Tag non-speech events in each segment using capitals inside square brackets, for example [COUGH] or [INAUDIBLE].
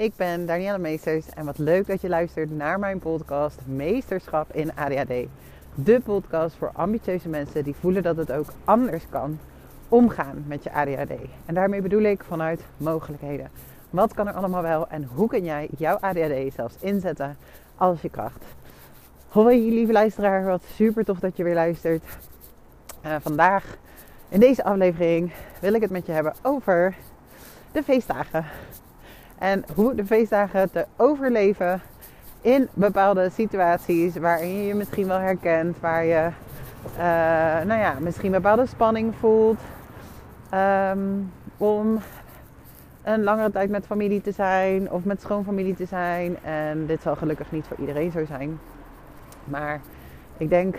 Ik ben Danielle Meesters en wat leuk dat je luistert naar mijn podcast Meesterschap in ADHD. De podcast voor ambitieuze mensen die voelen dat het ook anders kan omgaan met je ADHD. En daarmee bedoel ik vanuit mogelijkheden. Wat kan er allemaal wel en hoe kun jij jouw ADHD zelfs inzetten als je kracht? Hoi lieve luisteraar, wat super tof dat je weer luistert. Uh, vandaag in deze aflevering wil ik het met je hebben over de feestdagen. En hoe de feestdagen te overleven in bepaalde situaties waarin je je misschien wel herkent, waar je uh, nou ja, misschien bepaalde spanning voelt. Um, om een langere tijd met familie te zijn of met schoonfamilie te zijn. En dit zal gelukkig niet voor iedereen zo zijn. Maar ik denk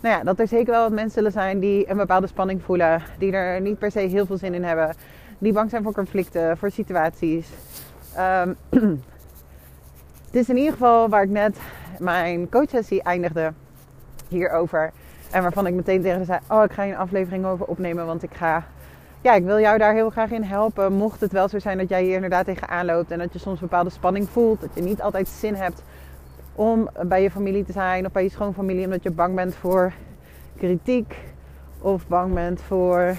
nou ja, dat er zeker wel wat mensen zullen zijn die een bepaalde spanning voelen. Die er niet per se heel veel zin in hebben. Die bang zijn voor conflicten, voor situaties. Um, [CLEARS THROAT] het is in ieder geval waar ik net mijn coachsessie eindigde hierover. En waarvan ik meteen tegen ze zei: Oh, ik ga je een aflevering over opnemen. Want ik ga. Ja, ik wil jou daar heel graag in helpen. Mocht het wel zo zijn dat jij hier inderdaad tegenaan loopt. En dat je soms bepaalde spanning voelt. Dat je niet altijd zin hebt om bij je familie te zijn of bij je schoonfamilie. Omdat je bang bent voor kritiek. Of bang bent voor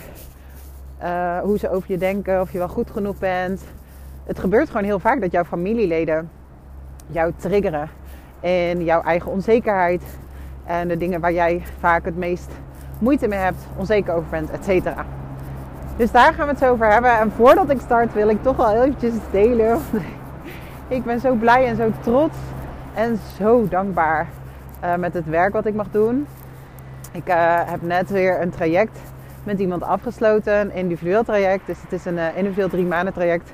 uh, hoe ze over je denken. Of je wel goed genoeg bent het gebeurt gewoon heel vaak dat jouw familieleden jou triggeren in jouw eigen onzekerheid en de dingen waar jij vaak het meest moeite mee hebt, onzeker over bent, et cetera. Dus daar gaan we het zo over hebben. En voordat ik start wil ik toch wel eventjes delen. [LAUGHS] ik ben zo blij en zo trots en zo dankbaar uh, met het werk wat ik mag doen. Ik uh, heb net weer een traject met iemand afgesloten, een individueel traject. Dus het is een uh, individueel drie maanden traject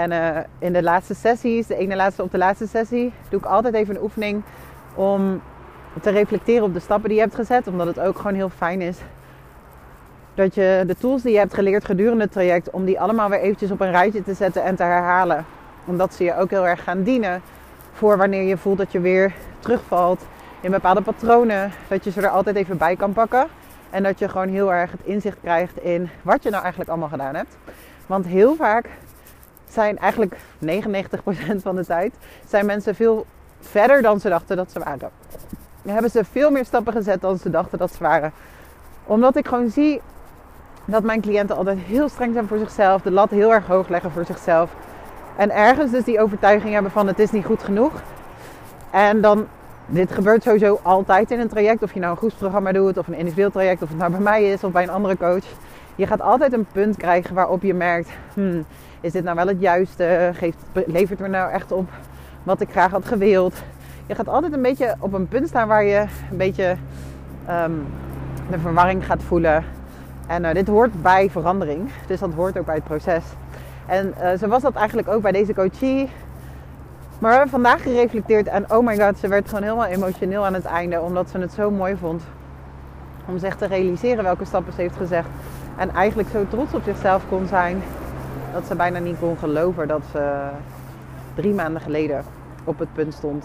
en uh, in de laatste sessies, de ene laatste op de laatste sessie, doe ik altijd even een oefening om te reflecteren op de stappen die je hebt gezet. Omdat het ook gewoon heel fijn is dat je de tools die je hebt geleerd gedurende het traject, om die allemaal weer eventjes op een rijtje te zetten en te herhalen. Omdat ze je ook heel erg gaan dienen voor wanneer je voelt dat je weer terugvalt in bepaalde patronen. Dat je ze er altijd even bij kan pakken. En dat je gewoon heel erg het inzicht krijgt in wat je nou eigenlijk allemaal gedaan hebt. Want heel vaak zijn eigenlijk 99% van de tijd zijn mensen veel verder dan ze dachten dat ze waren. Hebben ze veel meer stappen gezet dan ze dachten dat ze waren. Omdat ik gewoon zie dat mijn cliënten altijd heel streng zijn voor zichzelf, de lat heel erg hoog leggen voor zichzelf. En ergens dus die overtuiging hebben van het is niet goed genoeg. En dan, dit gebeurt sowieso altijd in een traject. Of je nou een groepsprogramma doet of een individueel traject. Of het nou bij mij is of bij een andere coach. Je gaat altijd een punt krijgen waarop je merkt... Hmm, is dit nou wel het juiste? Geeft, levert me nou echt op wat ik graag had gewild? Je gaat altijd een beetje op een punt staan waar je een beetje um, de verwarring gaat voelen. En uh, dit hoort bij verandering, dus dat hoort ook bij het proces. En uh, zo was dat eigenlijk ook bij deze coachie. Maar we hebben vandaag gereflecteerd en oh my god, ze werd gewoon helemaal emotioneel aan het einde. Omdat ze het zo mooi vond om zich te realiseren welke stappen ze heeft gezegd. En eigenlijk zo trots op zichzelf kon zijn dat ze bijna niet kon geloven dat ze drie maanden geleden op het punt stond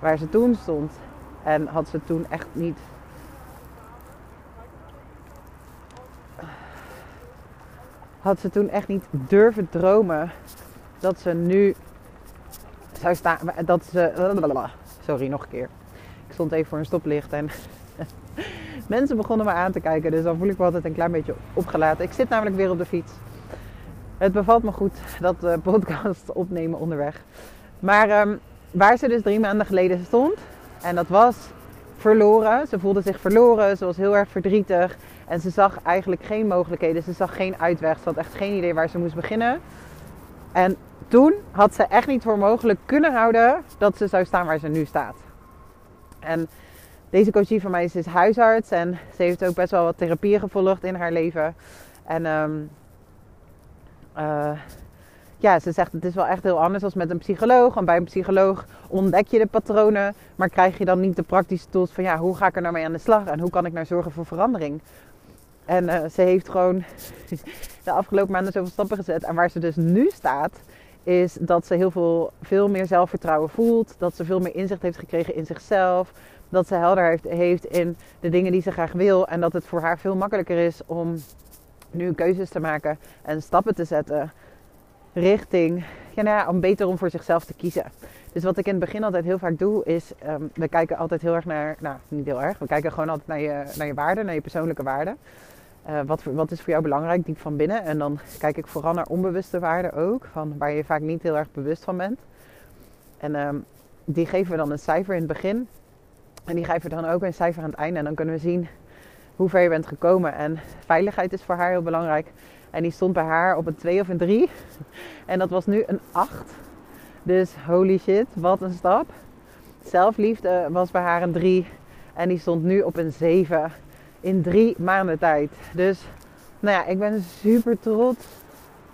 waar ze toen stond. En had ze toen echt niet. Had ze toen echt niet durven dromen dat ze nu zou staan. Dat ze. Sorry, nog een keer. Ik stond even voor een stoplicht en [LAUGHS] mensen begonnen me aan te kijken. Dus dan voel ik me altijd een klein beetje opgelaten. Ik zit namelijk weer op de fiets. Het bevalt me goed dat de [LAUGHS] podcast opnemen onderweg. Maar um, waar ze dus drie maanden geleden stond, en dat was verloren. Ze voelde zich verloren, ze was heel erg verdrietig. En ze zag eigenlijk geen mogelijkheden, ze zag geen uitweg. Ze had echt geen idee waar ze moest beginnen. En toen had ze echt niet voor mogelijk kunnen houden dat ze zou staan waar ze nu staat. En deze coachie van mij is, is huisarts en ze heeft ook best wel wat therapieën gevolgd in haar leven. En um, uh, ja, ze zegt het is wel echt heel anders als met een psycholoog. Want bij een psycholoog ontdek je de patronen, maar krijg je dan niet de praktische tools van ja, hoe ga ik er nou mee aan de slag en hoe kan ik nou zorgen voor verandering? En uh, ze heeft gewoon [LAUGHS] de afgelopen maanden zoveel stappen gezet. En waar ze dus nu staat, is dat ze heel veel, veel meer zelfvertrouwen voelt. Dat ze veel meer inzicht heeft gekregen in zichzelf. Dat ze helder heeft, heeft in de dingen die ze graag wil. En dat het voor haar veel makkelijker is om nu keuzes te maken en stappen te zetten. richting, ja, nou ja, om beter om voor zichzelf te kiezen. Dus wat ik in het begin altijd heel vaak doe, is um, we kijken altijd heel erg naar, nou niet heel erg, we kijken gewoon altijd naar je, naar je waarden, naar je persoonlijke waarden. Uh, wat, wat is voor jou belangrijk, diep van binnen? En dan kijk ik vooral naar onbewuste waarden ook, van waar je vaak niet heel erg bewust van bent. En um, die geven we dan een cijfer in het begin. En die geven we dan ook een cijfer aan het einde. En dan kunnen we zien hoe ver je bent gekomen. En veiligheid is voor haar heel belangrijk. En die stond bij haar op een 2 of een 3. En dat was nu een 8. Dus holy shit, wat een stap. Zelfliefde was bij haar een 3. En die stond nu op een 7 in drie maanden tijd. Dus nou ja, ik ben super trots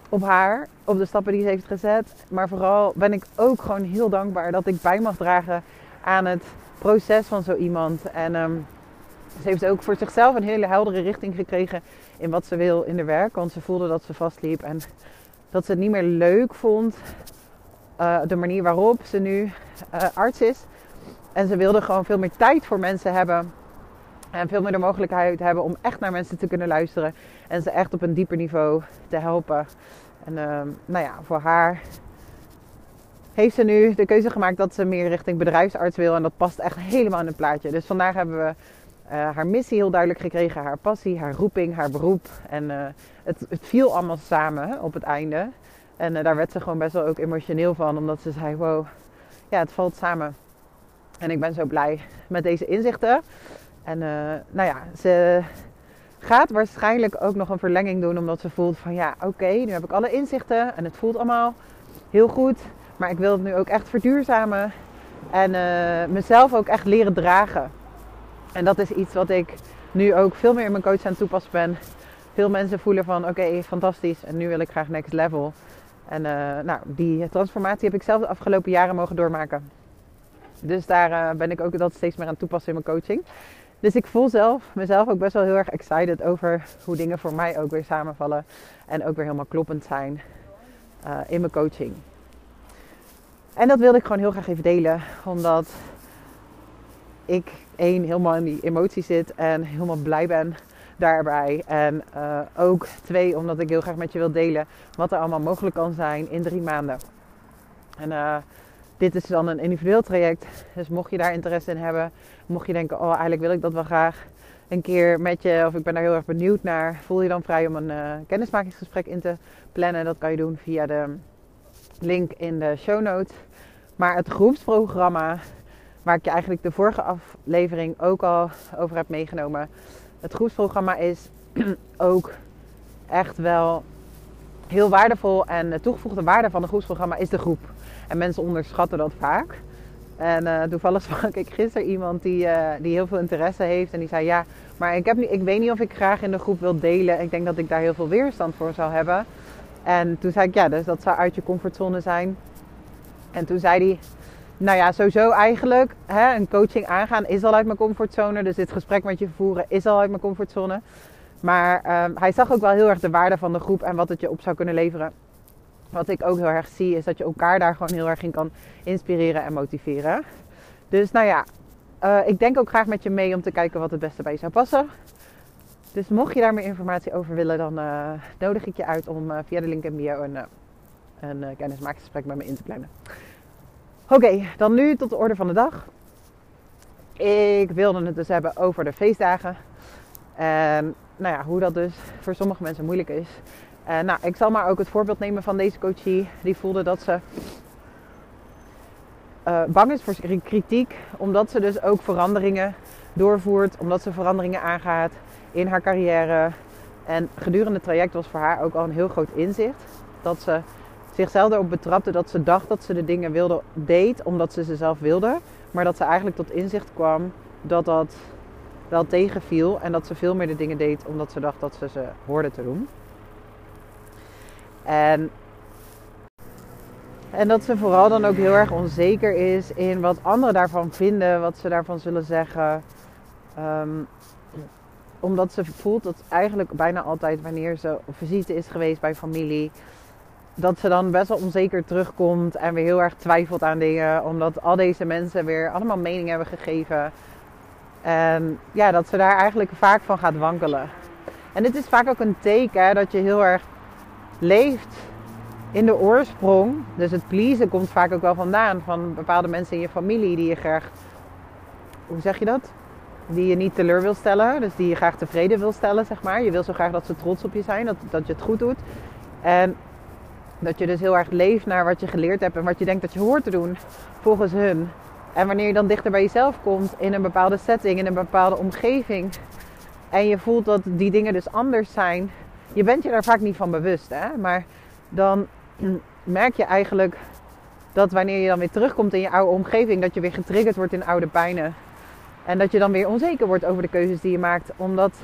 op haar, op de stappen die ze heeft gezet. Maar vooral ben ik ook gewoon heel dankbaar dat ik bij mag dragen aan het proces van zo iemand. En um, ze heeft ook voor zichzelf een hele heldere richting gekregen in wat ze wil in haar werk. Want ze voelde dat ze vastliep en dat ze het niet meer leuk vond. Uh, de manier waarop ze nu uh, arts is. En ze wilde gewoon veel meer tijd voor mensen hebben. En veel meer de mogelijkheid hebben om echt naar mensen te kunnen luisteren. En ze echt op een dieper niveau te helpen. En uh, nou ja, voor haar heeft ze nu de keuze gemaakt dat ze meer richting bedrijfsarts wil. En dat past echt helemaal in het plaatje. Dus vandaag hebben we uh, haar missie heel duidelijk gekregen. Haar passie, haar roeping, haar beroep. En uh, het, het, viel allemaal samen op het einde. En daar werd ze gewoon best wel ook emotioneel van. Omdat ze zei, wow, ja, het valt samen. En ik ben zo blij met deze inzichten. En nou ja, ze gaat waarschijnlijk ook nog een verlenging doen. Omdat ze voelt van, ja, oké, nu heb ik alle inzichten. En het voelt allemaal heel goed. Maar ik wil het nu ook echt verduurzamen. En mezelf ook echt leren dragen. En dat is iets wat ik nu ook veel meer in mijn coach aan het toepassen ben. Veel mensen voelen van oké, fantastisch en nu wil ik graag next level. En uh, nou, die transformatie heb ik zelf de afgelopen jaren mogen doormaken. Dus daar ben ik ook dat steeds meer aan toepassen in mijn coaching. Dus ik voel zelf mezelf ook best wel heel erg excited over hoe dingen voor mij ook weer samenvallen. En ook weer helemaal kloppend zijn uh, in mijn coaching. En dat wilde ik gewoon heel graag even delen. Omdat ik één helemaal in die emotie zit en helemaal blij ben daarbij. En uh, ook twee, omdat ik heel graag met je wil delen wat er allemaal mogelijk kan zijn in drie maanden. En uh, dit is dan een individueel traject. Dus mocht je daar interesse in hebben, mocht je denken, oh eigenlijk wil ik dat wel graag een keer met je, of ik ben daar heel erg benieuwd naar, voel je dan vrij om een uh, kennismakingsgesprek in te plannen. Dat kan je doen via de link in de show notes. Maar het groepsprogramma Waar ik je eigenlijk de vorige aflevering ook al over heb meegenomen. Het groepsprogramma is [CLEARS THROAT] ook echt wel heel waardevol. En de toegevoegde waarde van het groepsprogramma is de groep. En mensen onderschatten dat vaak. En uh, toevallig [LAUGHS] sprak ik gisteren iemand die, uh, die heel veel interesse heeft. En die zei: Ja, maar ik, heb niet, ik weet niet of ik graag in de groep wil delen. Ik denk dat ik daar heel veel weerstand voor zou hebben. En toen zei ik: Ja, dus dat zou uit je comfortzone zijn. En toen zei hij: nou ja, sowieso eigenlijk hè, een coaching aangaan is al uit mijn comfortzone. Dus dit gesprek met je voeren is al uit mijn comfortzone. Maar um, hij zag ook wel heel erg de waarde van de groep en wat het je op zou kunnen leveren. Wat ik ook heel erg zie is dat je elkaar daar gewoon heel erg in kan inspireren en motiveren. Dus nou ja, uh, ik denk ook graag met je mee om te kijken wat het beste bij je zou passen. Dus mocht je daar meer informatie over willen, dan uh, nodig ik je uit om uh, via de link in bio een, een met me in te plannen. Oké, dan nu tot de orde van de dag. Ik wilde het dus hebben over de feestdagen. En nou ja, hoe dat dus voor sommige mensen moeilijk is. En nou, ik zal maar ook het voorbeeld nemen van deze coachie. Die voelde dat ze uh, bang is voor kritiek. Omdat ze dus ook veranderingen doorvoert. Omdat ze veranderingen aangaat in haar carrière. En gedurende het traject was voor haar ook al een heel groot inzicht. Dat ze zichzelf erop betrapte dat ze dacht dat ze de dingen wilde, deed omdat ze ze zelf wilde. Maar dat ze eigenlijk tot inzicht kwam dat dat wel tegenviel. En dat ze veel meer de dingen deed omdat ze dacht dat ze ze hoorde te doen. En, en dat ze vooral dan ook heel erg onzeker is in wat anderen daarvan vinden, wat ze daarvan zullen zeggen. Um, omdat ze voelt dat eigenlijk bijna altijd wanneer ze op visite is geweest bij familie, dat ze dan best wel onzeker terugkomt en weer heel erg twijfelt aan dingen. Omdat al deze mensen weer allemaal mening hebben gegeven. En ja, dat ze daar eigenlijk vaak van gaat wankelen. En dit is vaak ook een teken dat je heel erg leeft in de oorsprong, dus het pleasen komt vaak ook wel vandaan van bepaalde mensen in je familie die je graag, hoe zeg je dat? Die je niet teleur wil stellen, dus die je graag tevreden wil stellen, zeg maar. Je wil zo graag dat ze trots op je zijn, dat, dat je het goed doet. En dat je dus heel erg leeft naar wat je geleerd hebt en wat je denkt dat je hoort te doen volgens hun. En wanneer je dan dichter bij jezelf komt in een bepaalde setting, in een bepaalde omgeving. En je voelt dat die dingen dus anders zijn. Je bent je daar vaak niet van bewust, hè? Maar dan merk je eigenlijk dat wanneer je dan weer terugkomt in je oude omgeving, dat je weer getriggerd wordt in oude pijnen. En dat je dan weer onzeker wordt over de keuzes die je maakt. Omdat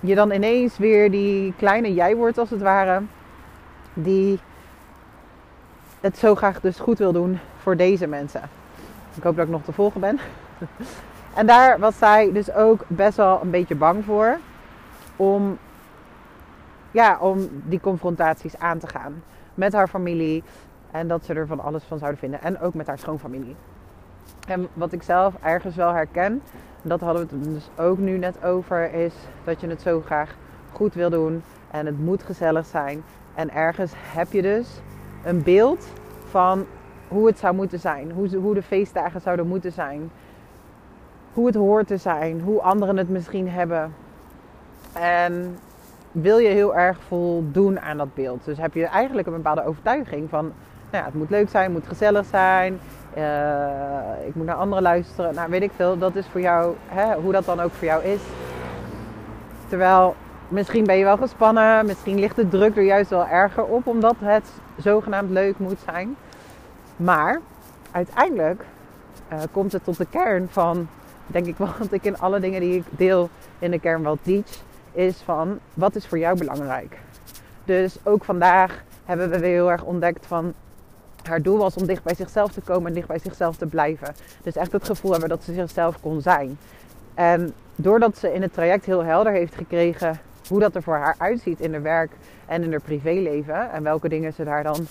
je dan ineens weer die kleine jij wordt als het ware. Die het zo graag dus goed wil doen voor deze mensen. Ik hoop dat ik nog te volgen ben. [LAUGHS] En daar was zij dus ook best wel een beetje bang voor. Om, ja, om die confrontaties aan te gaan. Met haar familie. En dat ze er van alles van zouden vinden. En ook met haar schoonfamilie. En wat ik zelf ergens wel herken. Dat hadden we het dus ook nu net over. Is dat je het zo graag goed wil doen. En het moet gezellig zijn. En ergens heb je dus een beeld van hoe het zou moeten zijn. Hoe, hoe de feestdagen zouden moeten zijn. Hoe het hoort te zijn. Hoe anderen het misschien hebben. En wil je heel erg voldoen aan dat beeld. Dus heb je eigenlijk een bepaalde overtuiging van... Nou ja, het moet leuk zijn, het moet gezellig zijn. Uh, ik moet naar anderen luisteren. Nou, weet ik veel. Dat is voor jou, hè, hoe dat dan ook voor jou is. Terwijl misschien ben je wel gespannen. Misschien ligt de druk er juist wel erger op. Omdat het zogenaamd leuk moet zijn. Maar uiteindelijk uh, komt het tot de kern van, denk ik [LAUGHS] wat ik in alle dingen die ik deel in de kern wel teach, is van wat is voor jou belangrijk. Dus ook vandaag hebben we weer heel erg ontdekt van haar doel was om dicht bij zichzelf te komen en dicht bij zichzelf te blijven. Dus echt het gevoel hebben dat ze zichzelf kon zijn. En doordat ze in het traject heel helder heeft gekregen hoe dat er voor haar uitziet in haar werk en in haar privéleven en welke dingen ze daar dan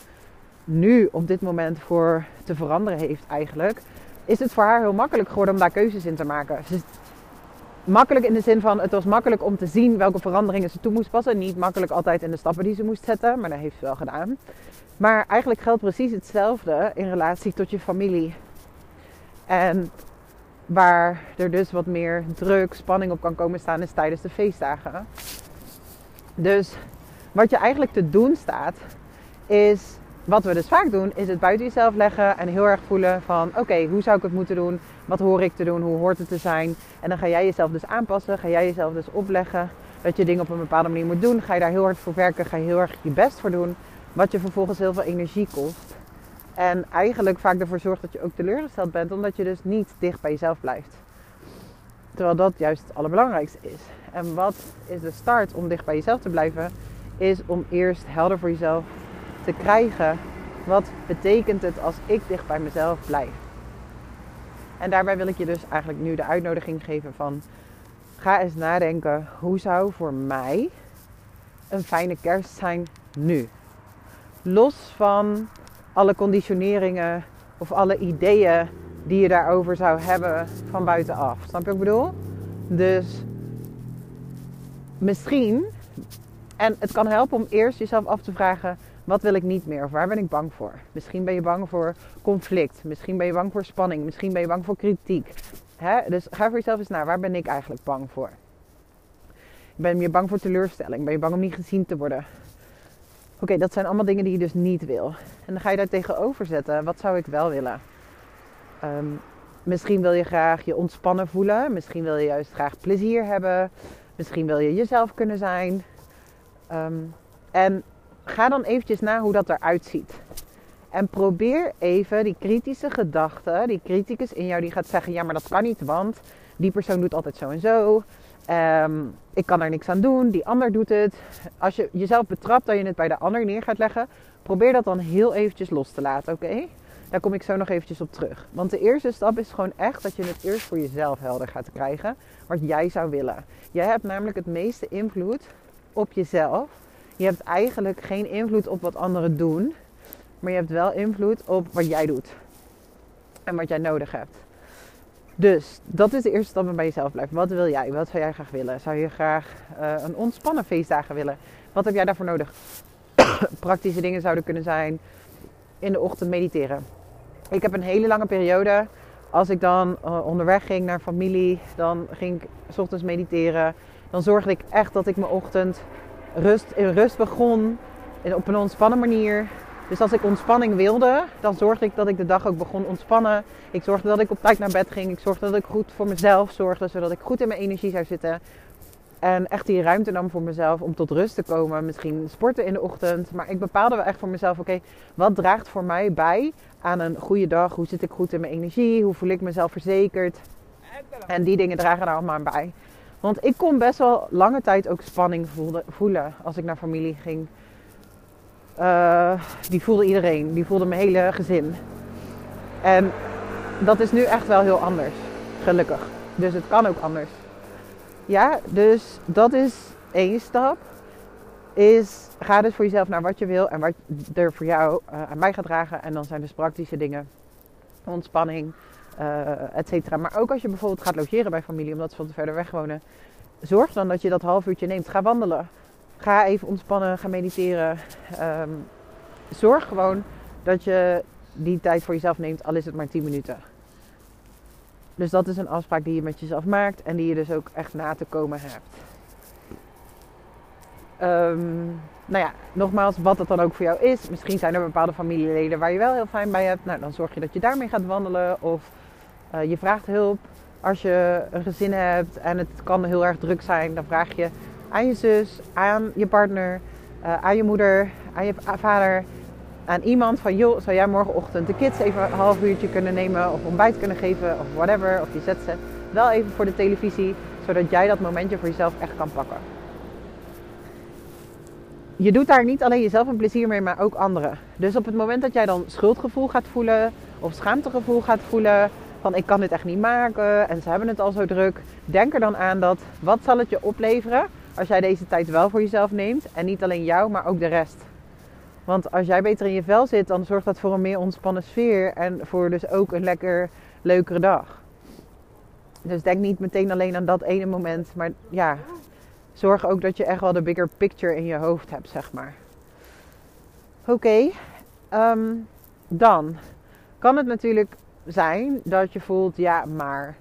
nu op dit moment voor te veranderen heeft eigenlijk, is het voor haar heel makkelijk geworden om daar keuzes in te maken. makkelijk in de zin van het was makkelijk om te zien welke veranderingen ze toe moest passen. Niet makkelijk altijd in de stappen die ze moest zetten, maar dat heeft ze wel gedaan. Maar eigenlijk geldt precies hetzelfde in relatie tot je familie. En waar er dus wat meer druk, spanning op kan komen staan is tijdens de feestdagen. Dus wat je eigenlijk te doen staat, is wat we dus vaak doen, is het buiten jezelf leggen en heel erg voelen van oké, hoe zou ik het moeten doen? Wat hoor ik te doen? Hoe hoort het te zijn? En dan ga jij jezelf dus aanpassen, ga jij jezelf dus opleggen dat je dingen op een bepaalde manier moet doen. Ga je daar heel hard voor werken, ga je heel erg je best voor doen, wat je vervolgens heel veel energie kost. En eigenlijk vaak ervoor zorgt dat je ook teleurgesteld bent, omdat je dus niet dicht bij jezelf blijft. Terwijl dat juist het allerbelangrijkste is. En wat is de start om dicht bij jezelf te blijven? Is om eerst helder voor jezelf te krijgen. Wat betekent het als ik dicht bij mezelf blijf? En daarbij wil ik je dus eigenlijk nu de uitnodiging geven van ga eens nadenken hoe zou voor mij een fijne kerst zijn nu? Los van alle conditioneringen of alle ideeën die je daarover zou hebben van buitenaf. Snap je wat ik bedoel? Dus misschien, en het kan helpen om eerst jezelf af te vragen: wat wil ik niet meer? Of waar ben ik bang voor? Misschien ben je bang voor conflict. Misschien ben je bang voor spanning. Misschien ben je bang voor kritiek. Hè? Dus ga voor jezelf eens naar. Waar ben ik eigenlijk bang voor? Ben je bang voor teleurstelling? Ben je bang om niet gezien te worden? Oké, dat zijn allemaal dingen die je dus niet wil. En dan ga je daar tegenover zetten. Wat zou ik wel willen? Ehm, misschien wil je graag je ontspannen voelen. Misschien wil je juist graag plezier hebben. Misschien wil je jezelf kunnen zijn. Ehm, en ga dan eventjes na hoe dat eruit ziet. En probeer even die kritische gedachten, die criticus in jou die gaat zeggen: ja, maar dat kan niet, want die persoon doet altijd zo en zo. Ehm, ik kan er niks aan doen, die ander doet het. Als je jezelf betrapt dat je het bij de ander neer gaat leggen, probeer dat dan heel eventjes los te laten, oké? Daar kom ik zo nog eventjes op terug. Want de eerste stap is gewoon echt dat je het eerst voor jezelf helder gaat krijgen wat jij zou willen. Jij hebt namelijk het meeste invloed op jezelf je hebt eigenlijk geen invloed op wat anderen doen, maar je hebt wel invloed op wat jij doet en wat jij nodig hebt. Dus dat is de eerste stap bij jezelf blijven. Wat wil jij? Wat zou jij graag willen? Zou je graag uh, een ontspannen feestdagen willen? Wat heb jij daarvoor nodig? [COUGHS] Praktische dingen zouden kunnen zijn in de ochtend mediteren. Ik heb een hele lange periode. Als ik dan uh, onderweg ging naar familie, dan ging ik s ochtends mediteren. Dan zorgde ik echt dat ik mijn ochtend rust, in rust begon. Op een ontspannen manier. Dus als ik ontspanning wilde, dan zorgde ik dat ik de dag ook begon ontspannen. Ik zorgde dat ik op tijd naar bed ging. Ik zorgde dat ik goed voor mezelf zorgde, zodat ik goed in mijn energie zou zitten. En echt die ruimte nam voor mezelf om tot rust te komen. Misschien sporten in de ochtend. Maar ik bepaalde wel echt voor mezelf: oké, wat draagt voor mij bij aan een goede dag? Hoe zit ik goed in mijn energie? Hoe voel ik mezelf verzekerd? En die dingen dragen daar allemaal bij. Want ik kon best wel lange tijd ook spanning voelen als ik naar familie ging. Uh, die voelde iedereen, die voelde mijn hele gezin. En dat is nu echt wel heel anders, gelukkig. Dus het kan ook anders. Ja, dus dat is één stap. Is ga dus voor jezelf naar wat je wil en wat er voor jou uh, aan mij gaat dragen. En dan zijn dus praktische dingen. Ontspanning, uh, et cetera. Maar ook als je bijvoorbeeld gaat logeren bij familie, omdat ze van te verder weg wonen. Zorg dan dat je dat half uurtje neemt. Ga wandelen. Ga even ontspannen, ga mediteren. Um, zorg gewoon dat je die tijd voor jezelf neemt, al is het maar 10 minuten. Dus dat is een afspraak die je met jezelf maakt en die je dus ook echt na te komen hebt. Um, nou ja, nogmaals, wat het dan ook voor jou is. Misschien zijn er bepaalde familieleden waar je wel heel fijn bij hebt. Nou, dan zorg je dat je daarmee gaat wandelen. Of uh, je vraagt hulp. Als je een gezin hebt en het kan heel erg druk zijn, dan vraag je aan je zus, aan je partner, uh, aan je moeder, aan je vader aan iemand van joh, zou jij morgenochtend de kids even een half uurtje kunnen nemen of ontbijt kunnen geven of whatever, of je zet ze wel even voor de televisie, zodat jij dat momentje voor jezelf echt kan pakken. Je doet daar niet alleen jezelf een plezier mee, maar ook anderen. Dus op het moment dat jij dan schuldgevoel gaat voelen of schaamtegevoel gaat voelen van ik kan dit echt niet maken en ze hebben het al zo druk, denk er dan aan dat wat zal het je opleveren als jij deze tijd wel voor jezelf neemt en niet alleen jou, maar ook de rest. Want als jij beter in je vel zit, dan zorgt dat voor een meer ontspannen sfeer en voor dus ook een lekker leukere dag. Dus denk niet meteen alleen aan dat ene moment, maar ja, zorg ook dat je echt wel de bigger picture in je hoofd hebt, zeg maar. Oké, ehm, dan kan het natuurlijk zijn dat je voelt, ja, maar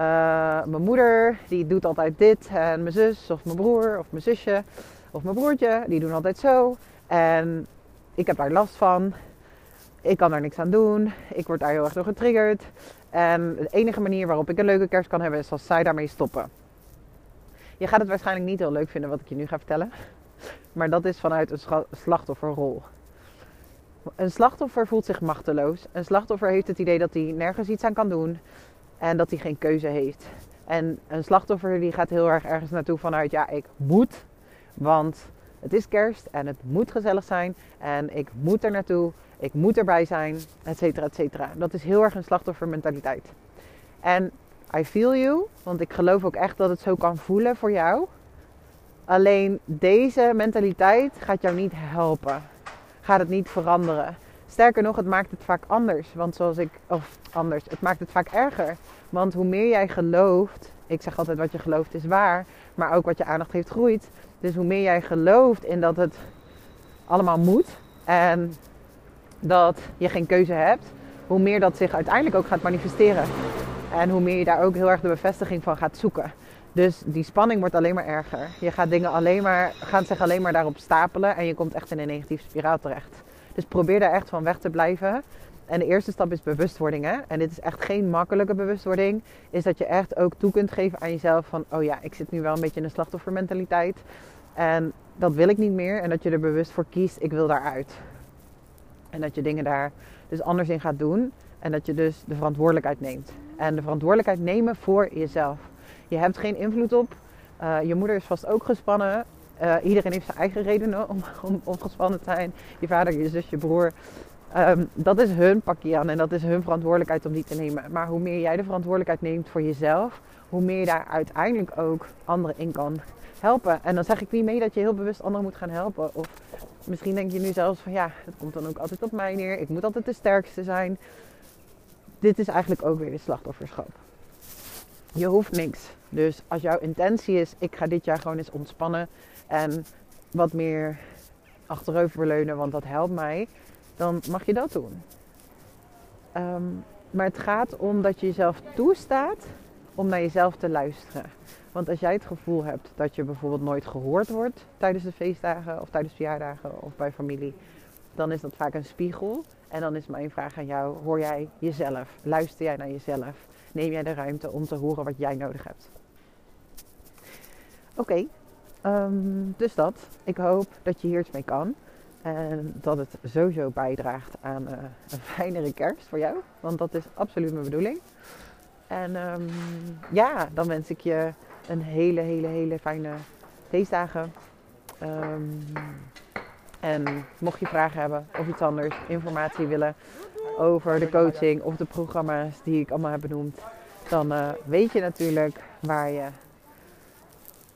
uh, mijn moeder die doet altijd dit en mijn zus of mijn broer of mijn zusje of mijn broertje die doen altijd zo. En ik heb daar last van. Ik kan daar niks aan doen. Ik word daar heel erg door getriggerd. En de enige manier waarop ik een leuke kerst kan hebben is als zij daarmee stoppen. Je gaat het waarschijnlijk niet heel leuk vinden wat ik je nu ga vertellen. Maar dat is vanuit een slachtofferrol. Een slachtoffer voelt zich machteloos. Een slachtoffer heeft het idee dat hij nergens iets aan kan doen. En dat hij geen keuze heeft. En een slachtoffer die gaat heel erg ergens naartoe vanuit ja, ik moet. Want het is kerst en het moet gezellig zijn. En ik moet er naartoe. Ik moet erbij zijn. Et cetera, et cetera. Dat is heel erg een slachtoffermentaliteit. En I feel you. Want ik geloof ook echt dat het zo kan voelen voor jou. Alleen deze mentaliteit gaat jou niet helpen. Gaat het niet veranderen. Sterker nog, het maakt het vaak anders. Want zoals ik, of anders, het maakt het vaak erger. Want hoe meer jij gelooft, ik zeg altijd wat je gelooft is waar, maar ook wat je aandacht heeft groeit. Dus hoe meer jij gelooft in dat het allemaal moet en dat je geen keuze hebt, hoe meer dat zich uiteindelijk ook gaat manifesteren. En hoe meer je daar ook heel erg de bevestiging van gaat zoeken. Dus die spanning wordt alleen maar erger. Je gaat dingen alleen maar, gaat zich alleen maar daarop stapelen en je komt echt in een negatieve spiraal terecht. Dus probeer daar echt van weg te blijven. En de eerste stap is bewustwording. Hè? En dit is echt geen makkelijke bewustwording. Is dat je echt ook toe kunt geven aan jezelf van... Oh ja, ik zit nu wel een beetje in een slachtoffermentaliteit. En dat wil ik niet meer. En dat je er bewust voor kiest, ik wil daaruit. En dat je dingen daar dus anders in gaat doen. En dat je dus de verantwoordelijkheid neemt. En de verantwoordelijkheid nemen voor jezelf. Je hebt geen invloed op. Uh, je moeder is vast ook gespannen. Uh, iedereen heeft zijn eigen redenen om, [LAUGHS] om, gespannen te zijn. Je vader, je zus, je broer. Um, dat is hun pakje aan en dat is hun verantwoordelijkheid om die te nemen. Maar hoe meer jij de verantwoordelijkheid neemt voor jezelf, hoe meer je daar uiteindelijk ook anderen in kan helpen. En dan zeg ik niet mee dat je heel bewust anderen moet gaan helpen. Of misschien denk je nu zelfs van ja, het komt dan ook altijd op mij neer. Ik moet altijd de sterkste zijn. Dit is eigenlijk ook weer de slachtofferschap. Je hoeft niks. Dus als jouw intentie is, ik ga dit jaar gewoon eens ontspannen en wat meer achteroverleunen, want dat helpt mij, dan mag je dat doen. Ehm, maar het gaat om dat je jezelf toestaat om naar jezelf te luisteren. Want als jij het gevoel hebt dat je bijvoorbeeld nooit gehoord wordt tijdens de feestdagen of tijdens verjaardagen of bij familie, dan is dat vaak een spiegel. En dan is mijn vraag aan jou: hoor jij jezelf? Luister jij naar jezelf? Neem jij de ruimte om te horen wat jij nodig hebt? Oké, ehm, dus dat. Ik hoop dat je hier iets mee kan. En dat het sowieso bijdraagt aan uh, een fijnere kerst voor jou. Want dat is absoluut mijn bedoeling. En um, ja, dan wens ik je een hele, hele, hele fijne feestdagen. Um, en mocht je vragen hebben of iets anders, informatie willen over de coaching of de programma's die ik allemaal heb benoemd, dan uh, weet je natuurlijk waar je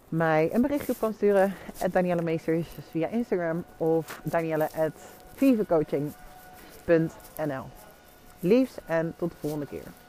mij een berichtje op kan sturen. Danielle Meesters via Instagram of danielle.vivecoaching.nl Liefs en tot de volgende keer.